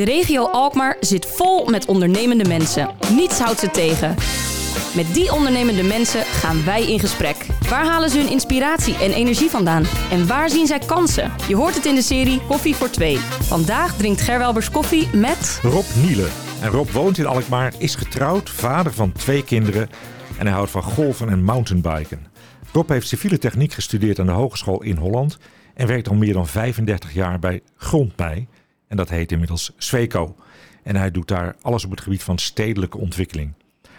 De regio Alkmaar zit vol met ondernemende mensen. Niets houdt ze tegen. Met die ondernemende mensen gaan wij in gesprek. Waar halen ze hun inspiratie en energie vandaan? En waar zien zij kansen? Je hoort het in de serie Koffie voor Twee. Vandaag drinkt Gerwelbers koffie met... Rob Nielen. En Rob woont in Alkmaar, is getrouwd, vader van twee kinderen en hij houdt van golfen en mountainbiken. Rob heeft civiele techniek gestudeerd aan de Hogeschool in Holland en werkt al meer dan 35 jaar bij Grondmei. En dat heet inmiddels Sweco. En hij doet daar alles op het gebied van stedelijke ontwikkeling.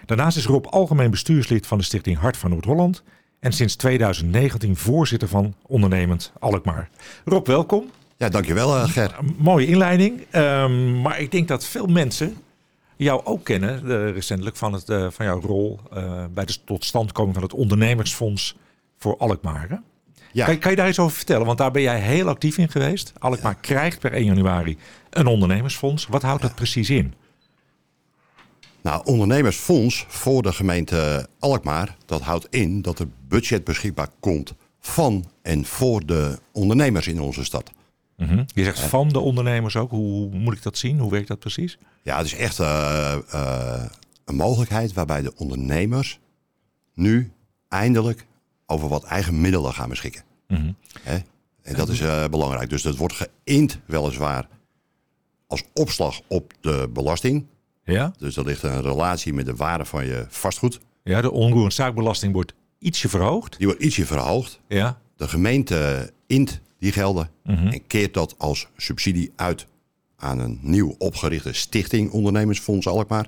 Daarnaast is Rob algemeen bestuurslid van de stichting Hart van Noord-Holland en sinds 2019 voorzitter van Ondernemend Alkmaar. Rob, welkom. Ja, dankjewel uh, Ger. mooie inleiding. Um, maar ik denk dat veel mensen jou ook kennen, uh, recentelijk, van, het, uh, van jouw rol bij de totstandkoming van het ondernemersfonds voor Alkmaar. Ja. Kan, kan, je daar iets over vertellen? Want daar ben jij heel actief in geweest. Alkmaar ja. krijgt per 1 januari een ondernemersfonds. Wat houdt dat precies in? Nou, ondernemersfonds voor de gemeente Alkmaar, dat houdt in dat er budget beschikbaar komt van en voor de ondernemers in onze stad. Mm -hmm. Je zegt van de ondernemers ook. Hoe, hoe, moet ik dat zien? Hoe werkt dat precies? Ja, het is echt uh, uh, een mogelijkheid waarbij de ondernemers nu eindelijk over wat eigen middelen gaan beschikken. Mm -hmm. En dat is uh, belangrijk. Dus dat wordt geïnd weliswaar als opslag op de belasting. Ja? Dus er ligt een relatie met de waarde van je vastgoed. Ja, de onroerend zaakbelasting wordt ietsje verhoogd. Die wordt ietsje verhoogd. Ja. De gemeente int die gelden mm -hmm. en keert dat als subsidie uit aan een nieuw opgerichte stichting Ondernemersfonds Alkmaar.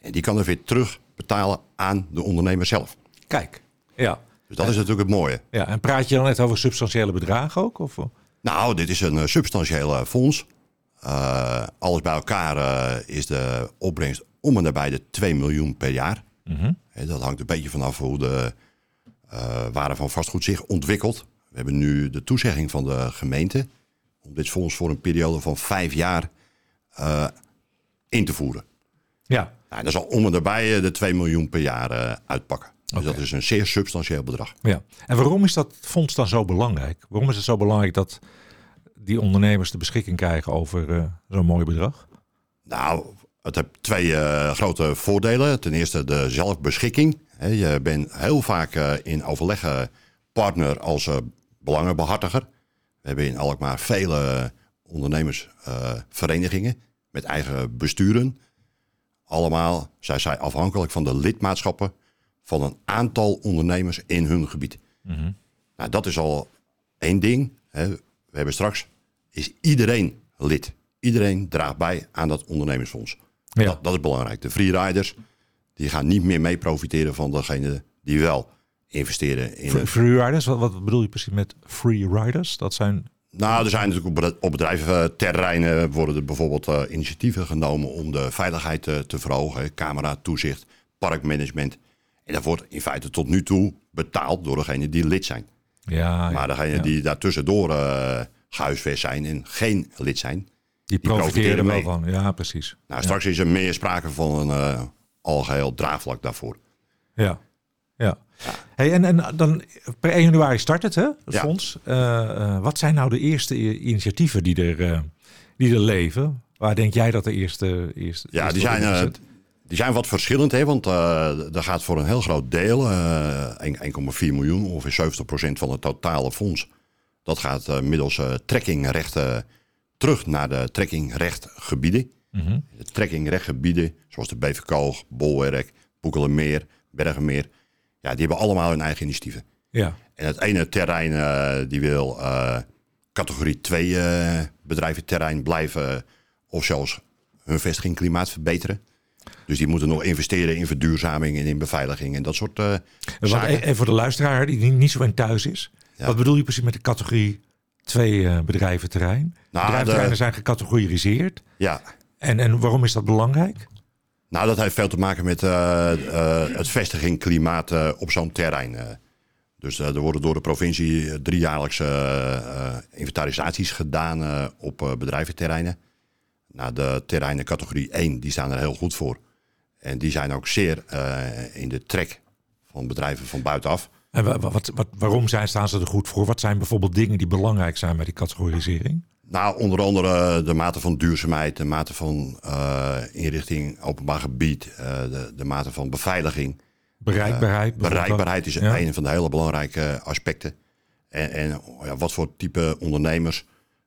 En die kan er weer terug betalen aan de ondernemer zelf. Kijk, ja. Dus dat is natuurlijk het mooie. Ja, en praat je dan net over substantiële bedragen ook? Of? Nou, dit is een uh, substantiële fonds. Uh, alles bij elkaar uh, is de opbrengst om en nabij de 2 miljoen per jaar. Mm -hmm. Dat hangt een beetje vanaf hoe de waarde van vastgoed zich ontwikkelt. We hebben nu de toezegging van de gemeente om dit fonds voor een periode van vijf jaar uh, in te voeren. Ja. Nou, dat zal om en nabij de 2 miljoen per jaar uh, uitpakken. Dus okay. dat is een zeer substantieel bedrag. Ja. En waarom is dat fonds dan zo belangrijk? Waarom is het zo belangrijk dat die ondernemers de beschikking krijgen over uh, zo'n mooi bedrag? Nou, het heeft twee uh, grote voordelen. Ten eerste de zelfbeschikking. He, je bent heel vaak uh, in overleg partner als belangenbehartiger. We hebben in Alkmaar vele ondernemersverenigingen met eigen besturen. Allemaal zijn zij afhankelijk van de lidmaatschappen van een aantal ondernemers in hun gebied. Mm -hmm. Nou, dat is al één ding. Hè. We hebben straks, is iedereen lid. Iedereen draagt bij aan dat ondernemersfonds. Ja. Dat, dat, is belangrijk. De freeriders, die gaan niet meer mee profiteren van degene die wel investeren in... Free, freeriders, wat, wat bedoel je precies met freeriders? Dat zijn... Nou, er zijn natuurlijk op bedrijventerreinen worden er bijvoorbeeld uh, initiatieven genomen om de veiligheid te, te verhogen. Camera, toezicht, parkmanagement. En dat wordt in feite tot nu toe betaald door degenen die lid zijn. Ja, maar degenen ja. die daartussendoor uh, gehuisvest zijn en geen lid zijn, die, profiteren, profiteren wel van. Ja, precies. Nou, straks ja. is er meer sprake van een uh, algeheel draagvlak daarvoor. Ja, ja. ja. Hey, en, en dan per 1 januari start het, hè, het fonds. Uh, wat zijn nou de eerste initiatieven die er, die er leven? Waar denk jij dat de eerste... eerste ja, die zijn... Die zijn wat verschillend, hè, want uh, er gaat voor een heel groot deel, uh, 1,4 miljoen, ongeveer 70% van het totale fonds, dat gaat uh, middels trekkingrechten terug naar de trekkingrechtgebieden. Mm -hmm. De trekkingrechtgebieden, zoals de Beverkoog, Bolwerk, Boekelenmeer, Bergenmeer, ja, die hebben allemaal hun eigen initiatieven. Ja. En het ene terrein die wil categorie 2 bedrijven terrein blijven of zelfs hun vestiging klimaat verbeteren. Dus die moeten nog investeren in verduurzaming en in beveiliging en dat soort uh, zaken. En voor de luisteraar die niet zo in thuis is. Ja. Wat bedoel je precies met de categorie twee uh, bedrijventerrein? Nou, Bedrijventerreinen de... zijn gecategoriseerd. Ja. En, en waarom is dat belangrijk? Nou, dat heeft veel te maken met uh, het vestiging klimaat op zo'n terrein. dus er worden door de provincie driejaarlijkse inventarisaties gedaan op bedrijventerreinen. Nou, de terreinen categorie 1 die staan er heel goed voor. En die zijn ook zeer uh, in de trek van bedrijven van buitenaf. En wat, wat, waarom zijn, staan ze er goed voor? Wat zijn bijvoorbeeld dingen die belangrijk zijn bij die categorisering? Nou, onder andere de mate van duurzaamheid, de mate van uh, inrichting openbaar gebied, uh, de, de mate van beveiliging. Bereikbaarheid. Bereikbaarheid is ja. een van de hele belangrijke aspecten. En, en ja, wat voor type ondernemers,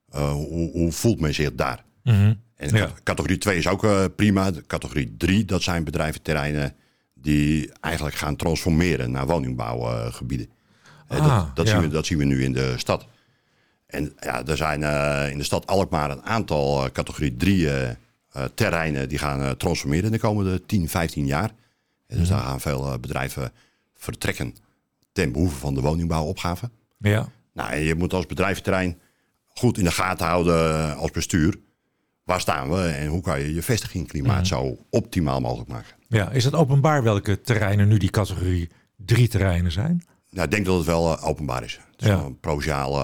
hoe, hoe, voelt men zich daar? Mm -hmm. En ja. categorie 2 is ook prima. De categorie 3, dat zijn bedrijventerreinen die eigenlijk gaan transformeren naar woningbouwgebieden. Ah, dat, dat, zien we, dat zien we nu in de stad. En ja, er zijn uh, in de stad Alkmaar een aantal uh, categorie 3 uh, terreinen die gaan transformeren de komende 10, 15 jaar. En dus mm. daar gaan veel bedrijven vertrekken ten behoeve van de woningbouwopgave. Ja. Nou, en je moet als bedrijventerrein goed in de gaten houden als bestuur. Waar staan we en hoe kan je je vestigingsklimaat mm. zo optimaal mogelijk maken? Ja, is het openbaar welke terreinen nu die categorie 3 terreinen zijn? Nou, ik denk dat het wel openbaar is. Het is ja. een provinciale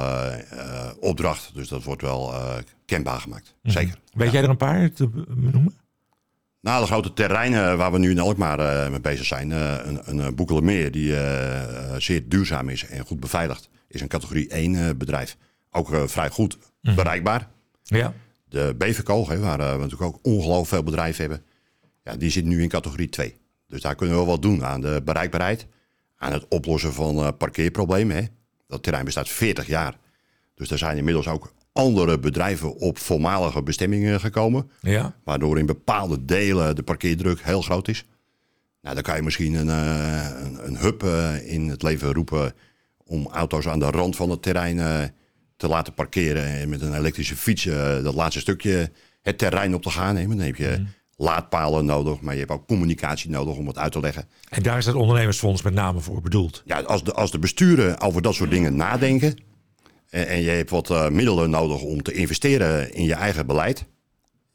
uh, opdracht, dus dat wordt wel uh, kenbaar gemaakt. Mm -hmm. Zeker. Weet ja. jij er een paar te noemen? Nou, de grote terreinen waar we nu in Alkmaar uh, mee bezig zijn. een, een Boekelemeer die zeer duurzaam is en goed beveiligd. Is een categorie 1 bedrijf. Ook vrij goed mm -hmm. bereikbaar. Ja. De hè, waar we natuurlijk ook ongelooflijk veel bedrijven hebben. Ja, die zit nu in categorie 2. Dus daar kunnen we wel wat doen aan de bereikbaarheid aan het oplossen van uh, parkeerproblemen. Hè. Dat terrein bestaat 40 jaar. Dus er zijn inmiddels ook andere bedrijven op voormalige bestemmingen gekomen. Ja. Waardoor in bepaalde delen de parkeerdruk heel groot is. Nou, dan kan je misschien een, uh, een, een hub in het leven roepen om auto's aan de rand van het terrein te laten parkeren. En met een elektrische fiets dat laatste stukje het terrein op te gaan nemen. Dan heb je mm laadpalen nodig, maar je hebt ook communicatie nodig om het uit te leggen. En daar is het ondernemersfonds met name voor bedoeld. Ja, als de, als de besturen over dat soort dingen nadenken en, en je hebt wat uh, middelen nodig om te investeren in je eigen beleid,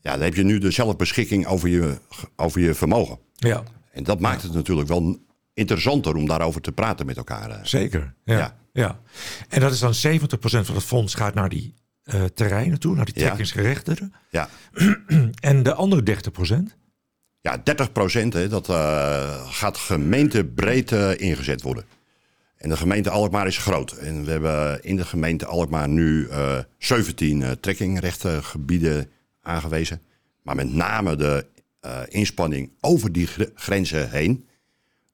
ja, dan heb je nu de zelfbeschikking over je, over je vermogen. Ja. En dat maakt het natuurlijk wel interessanter om daarover te praten met elkaar. Zeker, ja. ja. Ja. En dat is dan 70% van het fonds gaat naar die uh, terreinen toe, naar die trekkingsgerechtigden. Ja. en de andere 30 procent? Ja, 30 procent, dat uh, gaat gemeentebreed uh, ingezet worden. En de gemeente Alkmaar is groot. En we hebben in de gemeente Alkmaar nu 17 trekkingrechtengebieden aangewezen. Maar met name de inspanning over die grenzen heen.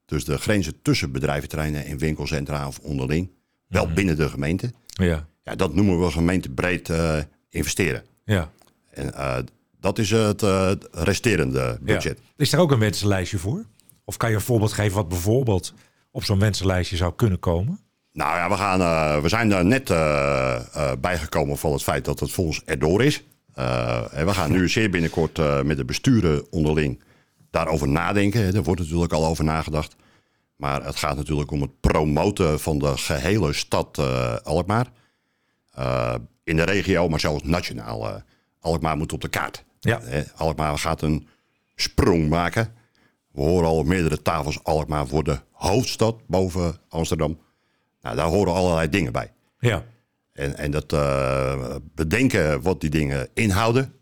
Dus de grenzen tussen bedrijventerreinen en winkelcentra of onderling. Wel mm -hmm. binnen de gemeente. Ja. Ja, dat noemen we gemeentebreed uh, investeren. Ja. En uh, dat is het uh, resterende budget. Ja. Is er ook een wensenlijstje voor? Of kan je een voorbeeld geven wat bijvoorbeeld op zo'n wensenlijstje zou kunnen komen? Nou ja, we, gaan, we zijn daar net bijgekomen van het feit dat het fonds erdoor is. en we gaan nu zeer binnenkort met de besturen onderling daarover nadenken. Er wordt natuurlijk al over nagedacht. Maar het gaat natuurlijk om het promoten van de gehele stad Alkmaar. Uh, in de regio, maar zelfs nationaal. Uh, Alkmaar moet op de kaart. Ja. Alkmaar gaat een sprong maken. We horen al op meerdere tafels Alkmaar voor de hoofdstad boven Amsterdam. Nou, daar horen allerlei dingen bij. Ja. En, en dat bedenken wat die dingen inhouden.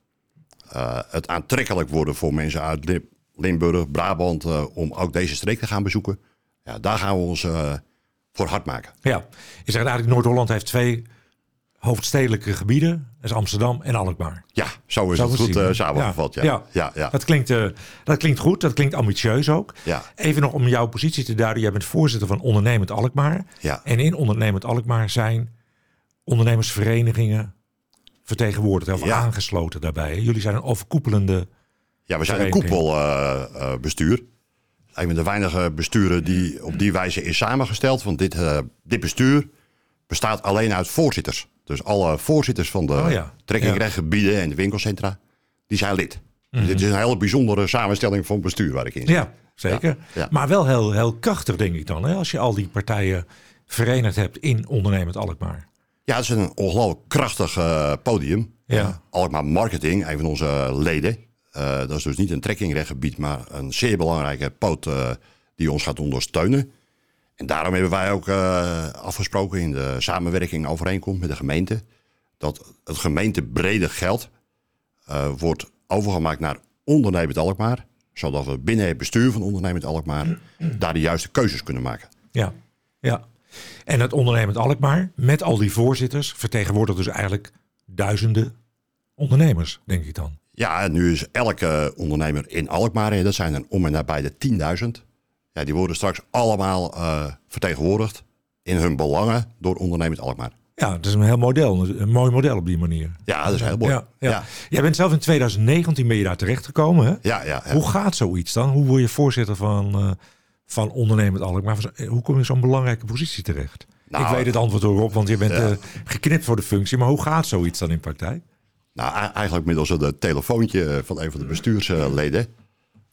het aantrekkelijk worden voor mensen uit Limburg, Brabant, om ook deze streek te gaan bezoeken. Ja, daar gaan we ons voor hard maken. Ja, je zegt eigenlijk Noord-Holland heeft twee hoofdstedelijke gebieden. Dat is Amsterdam en Alkmaar. Ja, zo is zo het goed uh, samengevat. Ja. Ja. Ja. Ja, Dat, klinkt, uh, dat klinkt goed, dat klinkt ambitieus ook. Ja. Even nog om jouw positie te duiden. Jij bent voorzitter van Ondernemend Alkmaar. Ja. En in Ondernemend Alkmaar zijn ondernemersverenigingen vertegenwoordigd of ja. aangesloten daarbij. Jullie zijn een overkoepelende Ja, we zijn een koepelbestuur. Uh, een van de weinige besturen die op die wijze is samengesteld. Want dit, dit bestuur bestaat alleen uit voorzitters. Dus alle voorzitters van de oh ja. trekkingrechtgebieden en de winkelcentra, die zijn lid. Mm -hmm. Dit is een hele bijzondere samenstelling van bestuur waar ik in zit. Ja, zeker. Ja, ja. Maar wel heel, heel krachtig, denk ik dan, hè? als je al die partijen verenigd hebt in ondernemend Alkmaar. Ja, het is een ongelooflijk krachtig uh, podium. Ja. Alkmaar Marketing, een van onze leden. Uh, dat is dus niet een trekkingrechtgebied, maar een zeer belangrijke poot uh, die ons gaat ondersteunen. En daarom hebben wij ook uh, afgesproken in de samenwerking overeenkomt met de gemeente. Dat het gemeentebrede geld wordt overgemaakt naar ondernemend Alkmaar. Zodat we binnen het bestuur van ondernemend Alkmaar daar de juiste keuzes kunnen maken. Ja, ja. En het ondernemend Alkmaar met al die voorzitters vertegenwoordigt dus eigenlijk duizenden ondernemers, denk ik dan. Ja, en nu is elke ondernemer in Alkmaar, hè, dat zijn er om en nabij de 10.000. Ja, die worden straks allemaal eh, vertegenwoordigd in hun belangen door ondernemers Alkmaar. Ja, het is een heel model, een mooi model op die manier. Ja, dat is heel mooi. Ja, ja. Jij bent zelf in 2019 ben je daar terechtgekomen. Hè? Ja, ja, ja. Hoe gaat zoiets dan? Hoe word je voorzitter van, uh, van Ondernemend Alkmaar? Hoe kom je in zo'n belangrijke positie terecht? Nou, ik weet het antwoord erop, want je bent uh, geknipt voor de functie. Maar hoe gaat zoiets dan in praktijk? Nou, eigenlijk middels een telefoontje van een van de bestuursleden.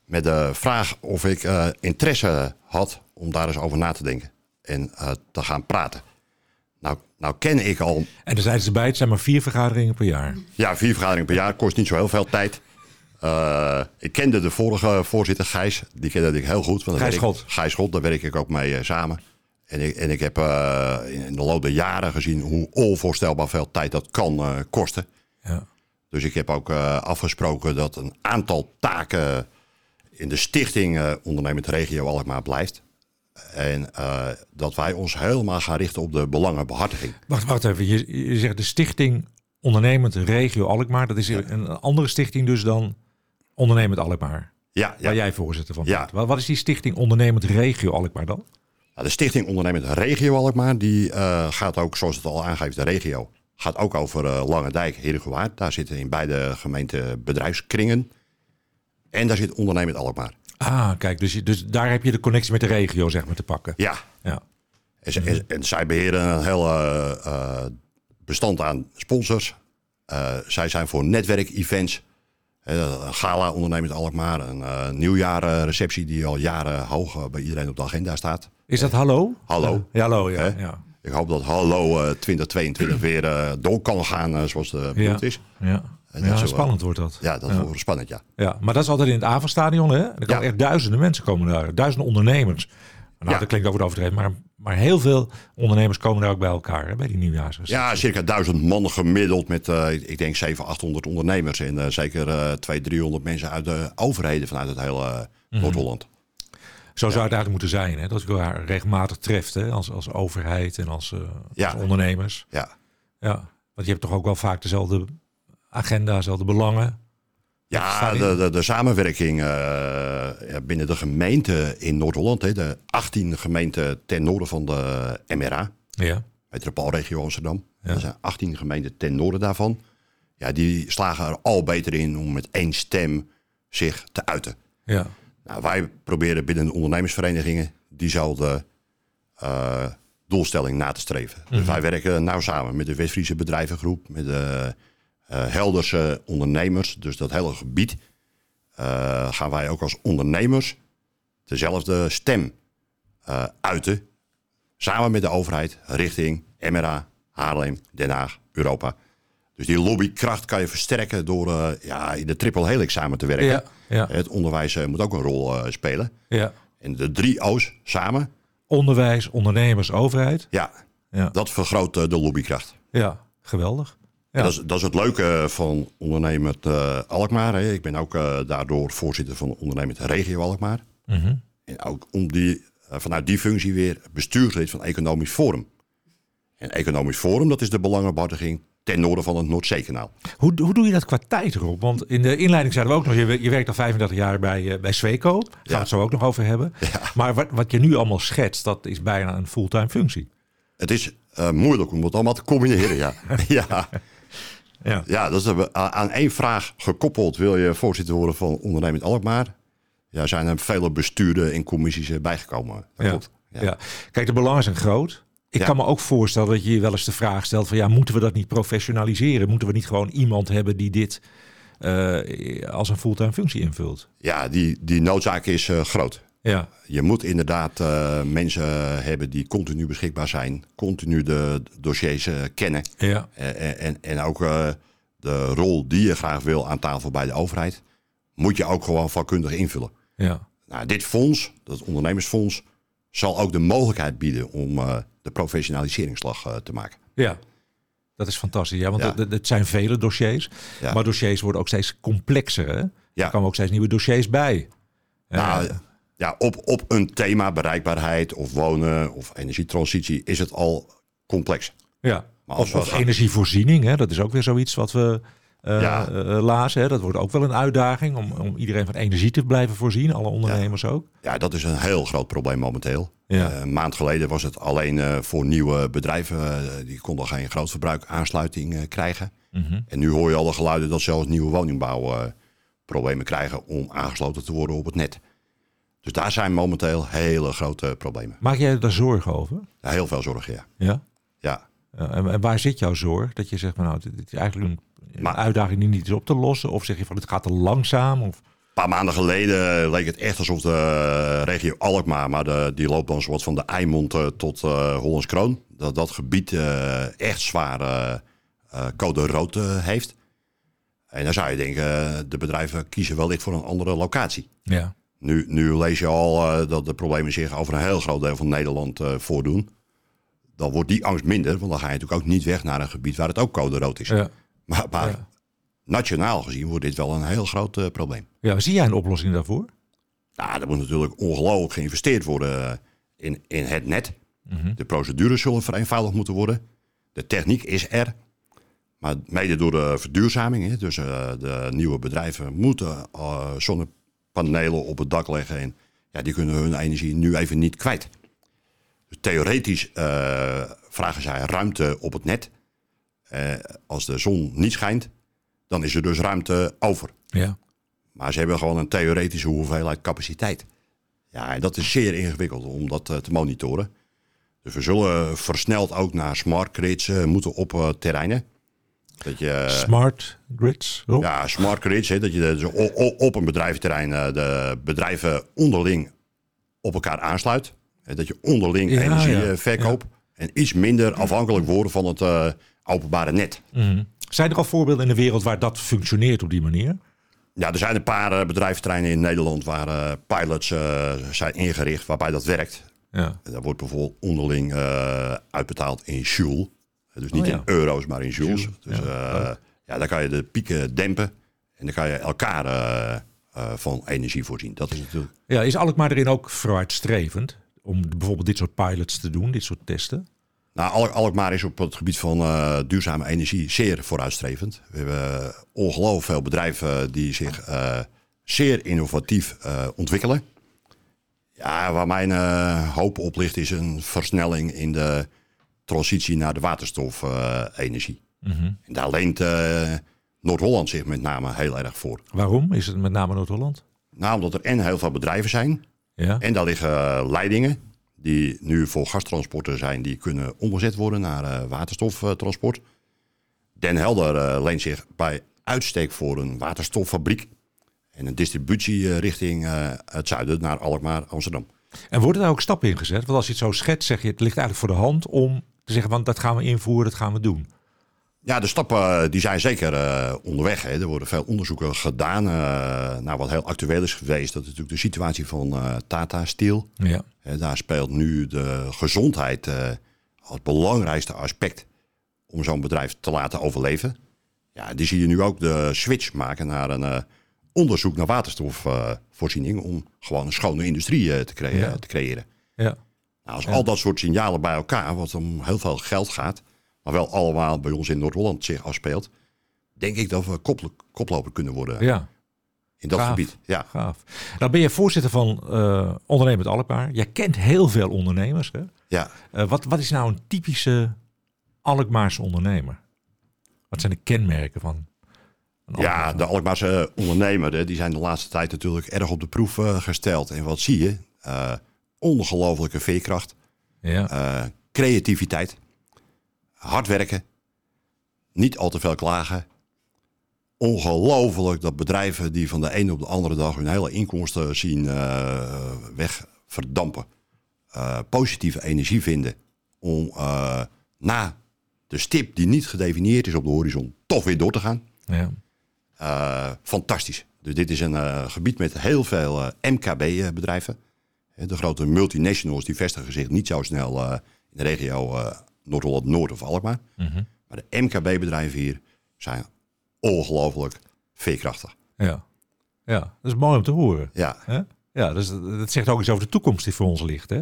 Met de vraag of ik uh, interesse had om daar eens over na te denken. En uh, te gaan praten. Nou, nou ken ik al... En dan zeiden ze bij, het zijn maar vier vergaderingen per jaar. Ja, vier vergaderingen per jaar. Kost niet zo heel veel tijd. Uh, ik kende de vorige voorzitter, Gijs. Die kende ik heel goed. Gijs Schot. Gijs Schot, daar werk ik ook mee samen. En ik, en ik heb in de loop der jaren gezien hoe onvoorstelbaar veel tijd dat kan kosten. Ja. Dus ik heb ook afgesproken dat een aantal taken in de stichting Ondernemend Regio Alkmaar blijft. En uh, dat wij ons helemaal gaan richten op de belangenbehartiging. Wacht, wacht even. Je, je zegt de stichting Ondernemend Regio Alkmaar. Dat is een andere stichting dus dan Ondernemend Alkmaar. Ja, ja. Waar jij voorzitter van bent. Ja. Wat is die stichting Ondernemend Regio Alkmaar dan? Nou, de stichting Ondernemend Regio Alkmaar die uh, gaat ook, zoals het al aangeeft, de regio. Gaat ook over uh, Lange Dijk, Herengewaard. Daar zitten in beide gemeenten bedrijfskringen. En daar zit Ondernemend Alkmaar. Ah, kijk, dus, dus daar heb je de connectie met de regio zeg maar te pakken. Ja. ja. En, en, en zij beheren een heel uh, bestand aan sponsors. Zij zijn voor netwerkevents. Een gala ondernemend Alkmaar. Een uh, nieuwjaarreceptie die al jaren hoog bij iedereen op de agenda staat. Is dat hallo? Hallo. Ja, hallo, ja. ja. Ik hoop dat hallo 2022 weer door kan gaan zoals de bedoeld ja. is. Ja. En ja, spannend wordt dat. Ja, dat wordt spannend, ja. ja. Maar dat is altijd in het Avanstadion, hè? Er komen echt duizenden mensen komen daar. Duizenden ondernemers. Nou, dat klinkt over overdreven, maar, maar heel veel ondernemers komen daar ook bij elkaar, hè, bij die nieuwjaars. Ja, circa duizend man gemiddeld met, uh, ik denk, 700, 800 ondernemers. En uh, zeker uh, 200, 300 mensen uit de overheden vanuit het hele mm. Noord-Holland. Zo zou het eigenlijk moeten zijn, hè? dat je elkaar regelmatig treft, hè? Als, als overheid en als, als ondernemers. Ja. ja. Want je hebt toch ook wel vaak dezelfde agenda, dezelfde belangen. Ja, de, de, de samenwerking uh, binnen de gemeente in Noord-Holland, de 18 gemeenten ten noorden van de MRA, ja. metropoolregio Amsterdam. Ja. Er zijn 18 gemeenten ten noorden daarvan. Ja, die slagen er al beter in om met één stem zich te uiten. Ja. Nou, wij proberen binnen de ondernemersverenigingen diezelfde uh, doelstelling na te streven. Mm -hmm. Dus wij werken nauw samen met de West-Friese bedrijvengroep, met de uh, Helderse ondernemers, dus dat hele gebied, uh, gaan wij ook als ondernemers dezelfde stem uiten. Samen met de overheid richting MRA, Haarlem, Den Haag, Europa. Dus die lobbykracht kan je versterken door ja, in de triple helix samen te werken. Ja, ja. Het onderwijs moet ook een rol spelen. Ja. En de drie O's samen. Onderwijs, ondernemers, overheid. Ja, ja. dat vergroot de lobbykracht. Ja, geweldig. Ja. Dat, is, dat, is, het leuke van ondernemer uh, Alkmaar. Hè. Ik ben ook daardoor voorzitter van ondernemend regio Alkmaar. Mm -hmm. En ook om die, vanuit die functie weer bestuurslid van Economisch Forum. En Economisch Forum, dat is de belangenbehartiging ten noorden van het Noordzeekanaal. Hoe, hoe doe je dat qua tijd erop? Want in de inleiding zeiden we ook nog, je, je werkt al 35 jaar bij, bij Sweco. Daar gaan we het zo ook nog over hebben. Ja. Maar wat, wat je nu allemaal schetst, dat is bijna een fulltime functie. Het is moeilijk om het allemaal te combineren, ja. ja. Ja. ja, dat is aan één vraag gekoppeld. Wil je voorzitter worden van Ondernemend Alkmaar? Ja, zijn er vele besturen en commissies bijgekomen. Dat ja. klopt. Ja. ja. Kijk, de belangen zijn groot. Ik Ja. kan me ook voorstellen dat je je wel eens de vraag stelt van ja, moeten we dat niet professionaliseren? Moeten we niet gewoon iemand hebben die dit eh, als een fulltime functie invult? Ja, die, die noodzaak is uh, groot. Ja, Je moet inderdaad uh, mensen hebben die continu beschikbaar zijn, continu de dossiers kennen. ja, En, en, en ook de rol die je graag wil aan tafel bij de overheid, moet je ook gewoon vakkundig invullen. ja. Nou, dit fonds, dat ondernemersfonds, zal ook de mogelijkheid bieden om de professionaliseringsslag uh, te maken. Ja, dat is fantastisch. Ja, want Ja. het, zijn vele dossiers. Ja. Maar dossiers worden ook steeds complexer. Hè? Ja. Er komen ook steeds nieuwe dossiers bij. Nou, Eh, ja, op, op een thema bereikbaarheid of wonen of energietransitie is het al complex. ja, Maar als Of, we of gaan- energievoorziening, hè? dat is ook weer zoiets wat we eh Ja. eh, lazen. Hè? Dat wordt ook wel een uitdaging om, om iedereen van energie te blijven voorzien, alle ondernemers ook. Ja, dat is een heel groot probleem momenteel. Ja. Eh, een maand geleden was het alleen voor nieuwe bedrijven. die konden geen grootverbruik aansluiting eh, krijgen. Mhm. En nu hoor je al de geluiden dat zelfs nieuwe woningbouw problemen krijgen om aangesloten te worden op het net. Dus daar zijn momenteel hele grote problemen. Maak jij daar zorgen over? Heel veel zorgen, ja. Ja. ja. En, waar zit jouw zorg? Dat je zegt, van, nou, dit is eigenlijk een, een Maar- uitdaging die niet is op te lossen. Of zeg je van, het gaat te langzaam? Of... Een paar maanden geleden leek het echt alsof de regio Alkmaar, maar de, die loopt dan wat van de Eimond eh, tot eh Hollands Kroon, dat dat gebied eh, echt zwaar eh, eh, code rood heeft. En dan zou je denken, de bedrijven kiezen wellicht voor een andere locatie. Ja. Nu, nu lees je al dat de problemen zich over een heel groot deel van Nederland voordoen. Dan wordt die angst minder, want dan ga je natuurlijk ook niet weg naar een gebied waar het ook code rood is. Ja. Maar, maar Ja. nationaal gezien wordt dit wel een heel groot eh, probleem. ja, zie jij een oplossing daarvoor? Nou, er moet natuurlijk ongelooflijk geïnvesteerd worden eh, in, in het net. De procedures zullen vereenvoudigd moeten worden. De techniek is er. Maar mede door de verduurzaming, hè, dus eh, de nieuwe bedrijven moeten zonnepanelen op het dak leggen. En ja, die kunnen hun energie nu even niet kwijt. Dus theoretisch vragen zij ruimte op het net. Eh, als de zon niet schijnt, dan is er dus ruimte over. Ja. Maar ze hebben gewoon een theoretische hoeveelheid capaciteit. Ja, en dat is zeer ingewikkeld om dat eh, te monitoren. Dus we zullen versneld ook naar smart grids eh, moeten op terreinen. Dat je, Smart grids. Ja, smart grids, dat je dus op een bedrijventerrein de bedrijven onderling op elkaar aansluit. Dat je onderling Ja, energie ja. verkoopt. En iets minder afhankelijk worden van het openbare net. Mhm. Zijn er al voorbeelden in de wereld waar dat functioneert op die manier? Ja, er zijn een paar eh, bedrijventerreinen in Nederland waar eh, pilots eh, zijn ingericht waarbij dat werkt. Ja. En daar wordt bijvoorbeeld onderling eh, uitbetaald in joule. Dus niet Oh, ja. in euro's, maar in joules. Joule, Dus ja. ja, ja, dan kan je de pieken dempen. En dan kan je elkaar eh, eh, van energie voorzien. Dat is natuurlijk... ja, is Alkmaar erin ook vooruitstrevend? Om bijvoorbeeld dit soort pilots te doen, dit soort testen? Nou, Alk- Alkmaar is op het gebied van eh, duurzame energie zeer vooruitstrevend. We hebben ongelooflijk veel bedrijven die zich eh, zeer innovatief eh, ontwikkelen. Ja, waar mijn hoop op ligt is een versnelling in de transitie naar de waterstofenergie. En daar leent Noord-Holland zich met name heel erg voor. Waarom? Is het met name Noord-Holland? Nou, omdat er en heel veel bedrijven zijn Ja. en daar liggen leidingen die nu voor gastransporten zijn, die kunnen omgezet worden naar eh, waterstoftransport. Den Helder eh, leent zich bij uitstek voor een waterstoffabriek en een distributie richting eh, het zuiden naar Alkmaar, Amsterdam. En worden daar ook stappen in gezet? Want als je het zo schetst, zeg je het ligt eigenlijk voor de hand om te zeggen, want dat gaan we invoeren, dat gaan we doen. Ja, de stappen eh, die zijn zeker eh, onderweg. Hè. Er worden veel onderzoeken gedaan. nou, wat heel actueel is geweest, dat is natuurlijk de situatie van Tata Steel. Ja. Daar speelt nu de gezondheid als belangrijkste aspect om zo'n bedrijf te laten overleven. Ja, die zie je nu ook de switch maken naar een onderzoek naar waterstofvoorziening om gewoon een schone industrie te, Ja. te creëren. Ja. Nou, als al dat soort signalen bij elkaar, wat om heel veel geld gaat, maar wel allemaal bij ons in Noord-Holland zich afspeelt, denk ik dat we koplo- koploper kunnen worden Ja. in dat gaaf. gebied. Ja. Gaaf. Nou ben je voorzitter van eh Ondernemend Alkmaar. Jij kent heel veel ondernemers. Hè? Ja. Eh, wat, wat is nou een typische Alkmaarse ondernemer? Wat zijn de kenmerken van Ja, de Alkmaarse ondernemer, hè, die zijn de laatste tijd natuurlijk erg op de proef eh, gesteld. En wat zie je? Eh, ongelofelijke veerkracht, ja. creativiteit, hard werken, niet al te veel klagen. Ongelooflijk dat bedrijven die van de ene op de andere dag hun hele inkomsten zien eh, wegverdampen. eh, positieve energie vinden om eh, na de stip die niet gedefinieerd is op de horizon toch weer door te gaan. ja. Fantastisch. Dus dit is een gebied met heel veel MKB-bedrijven. De grote multinationals die vestigen zich niet zo snel in de regio eh, Noord-Holland-Noord of Alkmaar. Mhm. Maar de MKB-bedrijven hier zijn ongelooflijk veerkrachtig. ja. Ja, dat is mooi om te horen. Ja? Ja, dus dat zegt ook iets over de toekomst die voor ons ligt. Hè?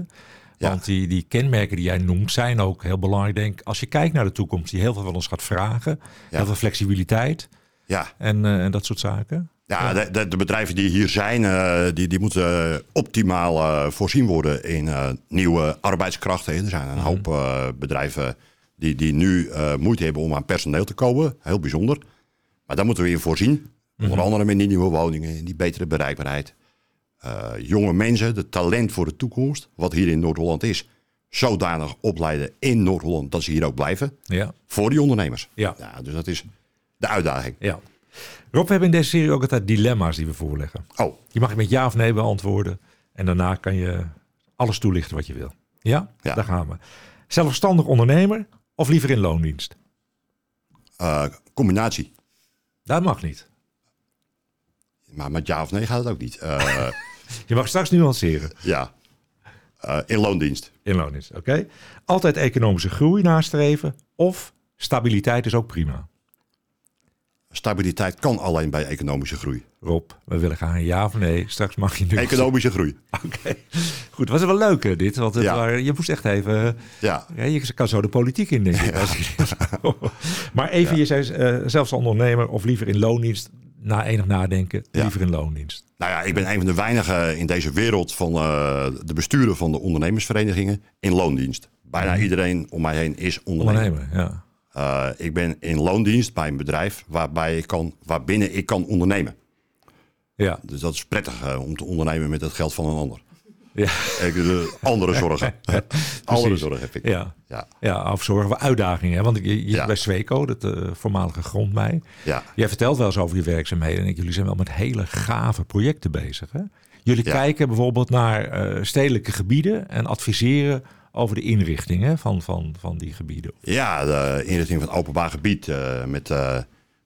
Ja. Want die, die kenmerken die jij noemt zijn ook heel belangrijk. Denk, als je kijkt naar de toekomst, die heel veel van ons gaat vragen. Ja. Heel veel flexibiliteit Ja, en, eh, en dat soort zaken. Ja de, de, de bedrijven die hier zijn, eh, die, die moeten optimaal eh, voorzien worden in eh, nieuwe arbeidskrachten. Er zijn een hoop eh, bedrijven die, die nu eh, moeite hebben om aan personeel te komen. Heel bijzonder. Maar daar moeten we in voorzien. Onder andere met die nieuwe woningen, in die betere bereikbaarheid. Eh, jonge mensen, de talent voor de toekomst, wat hier in Noord-Holland is, zodanig opleiden in Noord-Holland dat ze hier ook blijven. Ja. Voor die ondernemers. Ja. dus dat is de uitdaging. ja. Rob, we hebben in deze serie ook altijd dilemma's die we voorleggen. Oh, Je mag met ja of nee beantwoorden. En daarna kan je alles toelichten wat je wil. Ja? Ja. Daar gaan we. Zelfstandig ondernemer of liever in loondienst? eh, combinatie. Dat mag niet. Maar met ja of nee gaat het ook niet. Eh, Je mag straks nuanceren ja, Eh, in loondienst. in loondienst. Oké? Altijd economische groei nastreven of stabiliteit is ook prima. Stabiliteit kan alleen bij economische groei. Rob, we willen gaan ja of nee. Straks mag je nu. Economische groei. Oké. Goed, was het wel leuk hè, dit? Want het Ja. waren- je moest echt even... Ja, Ja, je kan zo de politiek in, denk ik. je- maar even, je zei eh, zelfs ondernemer of liever in loondienst. Na enig nadenken, Ja. liever in loondienst. nou ja, ik ben een van de weinigen in deze wereld van eh, de besturen van de ondernemersverenigingen in loondienst. Bijna iedereen om mij heen is ondernemer. Ondernemer, ja. Eh, ik ben in loondienst bij een bedrijf waarbij ik kan, waarbinnen ik kan ondernemen. Ja, Dus dat is prettig eh, om te ondernemen met het geld van een ander. ja, Ik, de andere zorgen. andere zorgen heb ik. ja. Ja, Ja, of zorgen uitdagingen. Want je, je Ja. bij Sweco, dat eh, voormalige grondmij. ja. Jij vertelt wel eens over je werkzaamheden. En ik, jullie zijn wel met hele gave projecten bezig. Hè? Jullie Ja. kijken bijvoorbeeld naar eh, stedelijke gebieden en adviseren over de inrichting hè, van, van, van die gebieden. Ja, de inrichting van het openbaar gebied eh, met eh,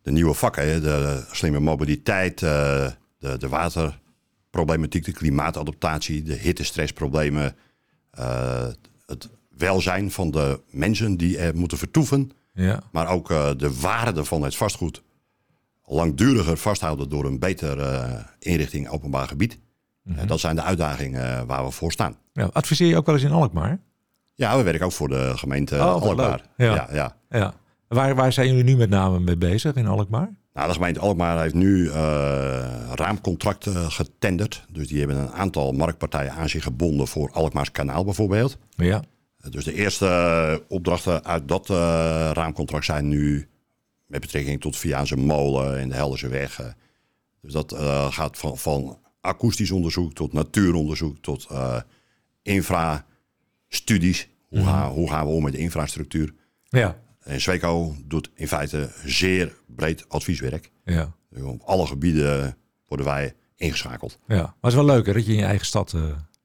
de nieuwe vakken, hè, de slimme mobiliteit, eh, de, de waterproblematiek, de klimaatadaptatie, de hittestressproblemen, het welzijn van de mensen die er moeten vertoeven, Ja, maar ook de waarde van het vastgoed langduriger vasthouden door een betere inrichting openbaar gebied. En dat zijn de uitdagingen waar we voor staan. ja. Adviseer je ook wel eens in Alkmaar? Ja, we werken ook voor de gemeente Oh, Alkmaar. Ja. ja, ja. Ja. Waar, waar zijn jullie nu met name mee bezig in Alkmaar? Nou, de gemeente Alkmaar heeft nu eh, raamcontracten getenderd. Dus die hebben een aantal marktpartijen aan zich gebonden voor Alkmaars kanaal bijvoorbeeld. Ja, Dus de eerste opdrachten uit dat eh, raamcontract zijn nu met betrekking tot Viaanse Molen en de Helderse Weg. Dus dat eh, gaat van, van akoestisch onderzoek tot natuuronderzoek tot eh Hoe, gaan, hoe gaan we om met de infrastructuur? ja, En Sweco doet in feite zeer breed advieswerk. ja. Dus Op alle gebieden worden wij ingeschakeld. ja. Maar het is wel leuk hè, dat je in je eigen stad eh,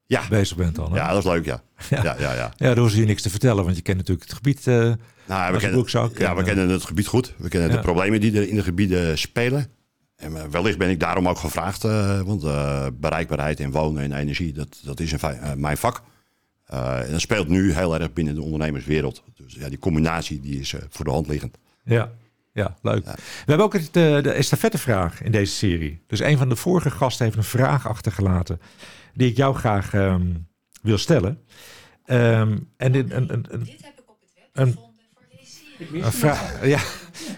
Ja, bezig bent dan. Hè? ja dat is leuk, ja. Ja, ja, ja. Ja, ze je niks te vertellen, want je kent natuurlijk het gebied. eh, Nou, we kennen, ja, en, we eh, kennen het gebied goed. We kennen Ja. de problemen die er in de gebieden spelen. En wellicht ben ik daarom ook gevraagd, want bereikbaarheid en wonen en energie, dat, dat is een, mijn vak. Eh, en dat speelt nu heel erg binnen de ondernemerswereld. Dus ja, die combinatie die is eh, voor de hand liggend. Ja, ja leuk. We hebben ook het, eh, de estafettevraag in deze serie. Dus een van de vorige gasten heeft een vraag achtergelaten die ik jou graag ehm, wil stellen. Ehm, en dit, een, een, een, Dit heb ik op het web Een- gevonden voor deze serie. een vraag. Ja.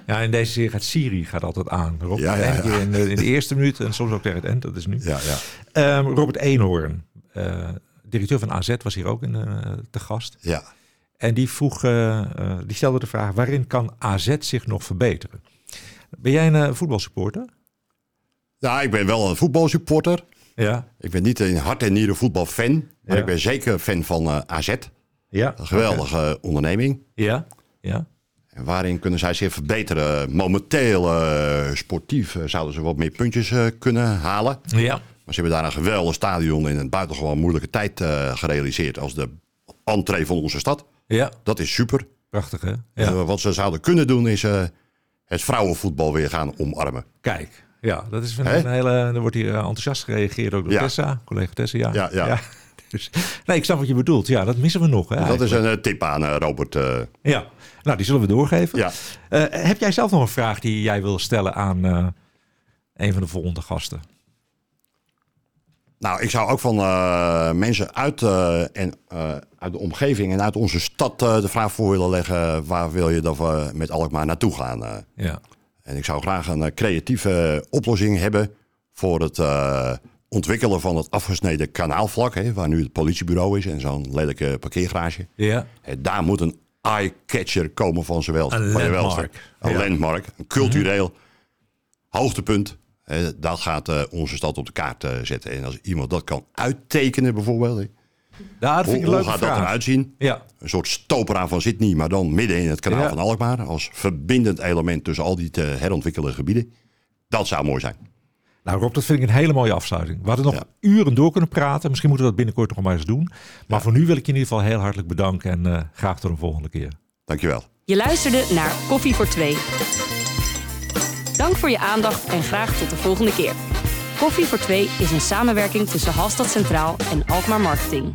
ja, in deze serie gaat Siri gaat altijd aan. Rob. Ja, ja, in de, in de eerste minuut en soms ook tegen het eind. Dat is nu. Ja, ja. Ehm, Robert Eenhoorn, eh, directeur van AZ, was hier ook in, eh, te gast. ja. En die, vroeg, eh, eh, die stelde de vraag: waarin kan AZ zich nog verbeteren? Ben jij een voetbalsupporter? Nou, ik ben wel een voetbalsupporter. Ja. Ik ben niet een hart en nieren voetbalfan. Maar Ja. ik ben zeker fan van AZ. Ja. Een geweldige onderneming. Ja. Ja. En waarin kunnen zij zich verbeteren? Momenteel sportief zouden ze wat meer puntjes kunnen halen. Ja. Maar ze hebben daar een geweldig stadion in een buitengewoon moeilijke tijd eh, gerealiseerd als de entree van onze stad. Ja. Dat is super. Prachtig, hè? Ja. Eh, wat ze zouden kunnen doen is eh, het vrouwenvoetbal weer gaan omarmen. Kijk. Ja, dat is een, hele. Er wordt hier enthousiast gereageerd ook door Ja. Tessa, collega Tessa. Ja. Ja, ja. Dus, nee, ik snap wat je bedoelt. Ja, dat missen we nog. Hè, dat is een tip aan Robert. Ja. Nou, die zullen we doorgeven. ja. Heb jij zelf nog een vraag die jij wil stellen aan een van de volgende gasten? Nou, ik zou ook van eh, mensen uit, eh, en, eh, uit de omgeving en uit onze stad de vraag voor willen leggen... waar wil je dat we met Alkmaar naartoe gaan? Ja. En ik zou graag een creatieve oplossing hebben voor het ontwikkelen van het afgesneden kanaalvlak, hè, waar nu het politiebureau is en zo'n lelijke parkeergarage. Ja. Daar moet een eye-catcher komen van zowel Een landmark. Een Ja. Mhm. landmark, een cultureel hoogtepunt. Hè, dat gaat eh, onze stad op de kaart eh, zetten. En als iemand dat kan uittekenen bijvoorbeeld, Ja, hoe, hoe gaat dat eruit zien? Ja. Een soort stopera van Sydney, maar dan midden in het kanaal Ja. van Alkmaar. Als verbindend element tussen al die te herontwikkelde gebieden. Dat zou mooi zijn. Nou Rob, dat vind ik een hele mooie afsluiting. We hadden nog Ja. uren door kunnen praten. Misschien moeten we dat binnenkort nog maar eens doen. Maar voor nu wil ik je in ieder geval heel hartelijk bedanken. En eh, graag tot een volgende keer. Dankjewel. Je luisterde naar Koffie voor Twee. Dank voor je aandacht en graag tot de volgende keer. Koffie voor Twee is een samenwerking tussen Halstad Centraal en Alkmaar Marketing.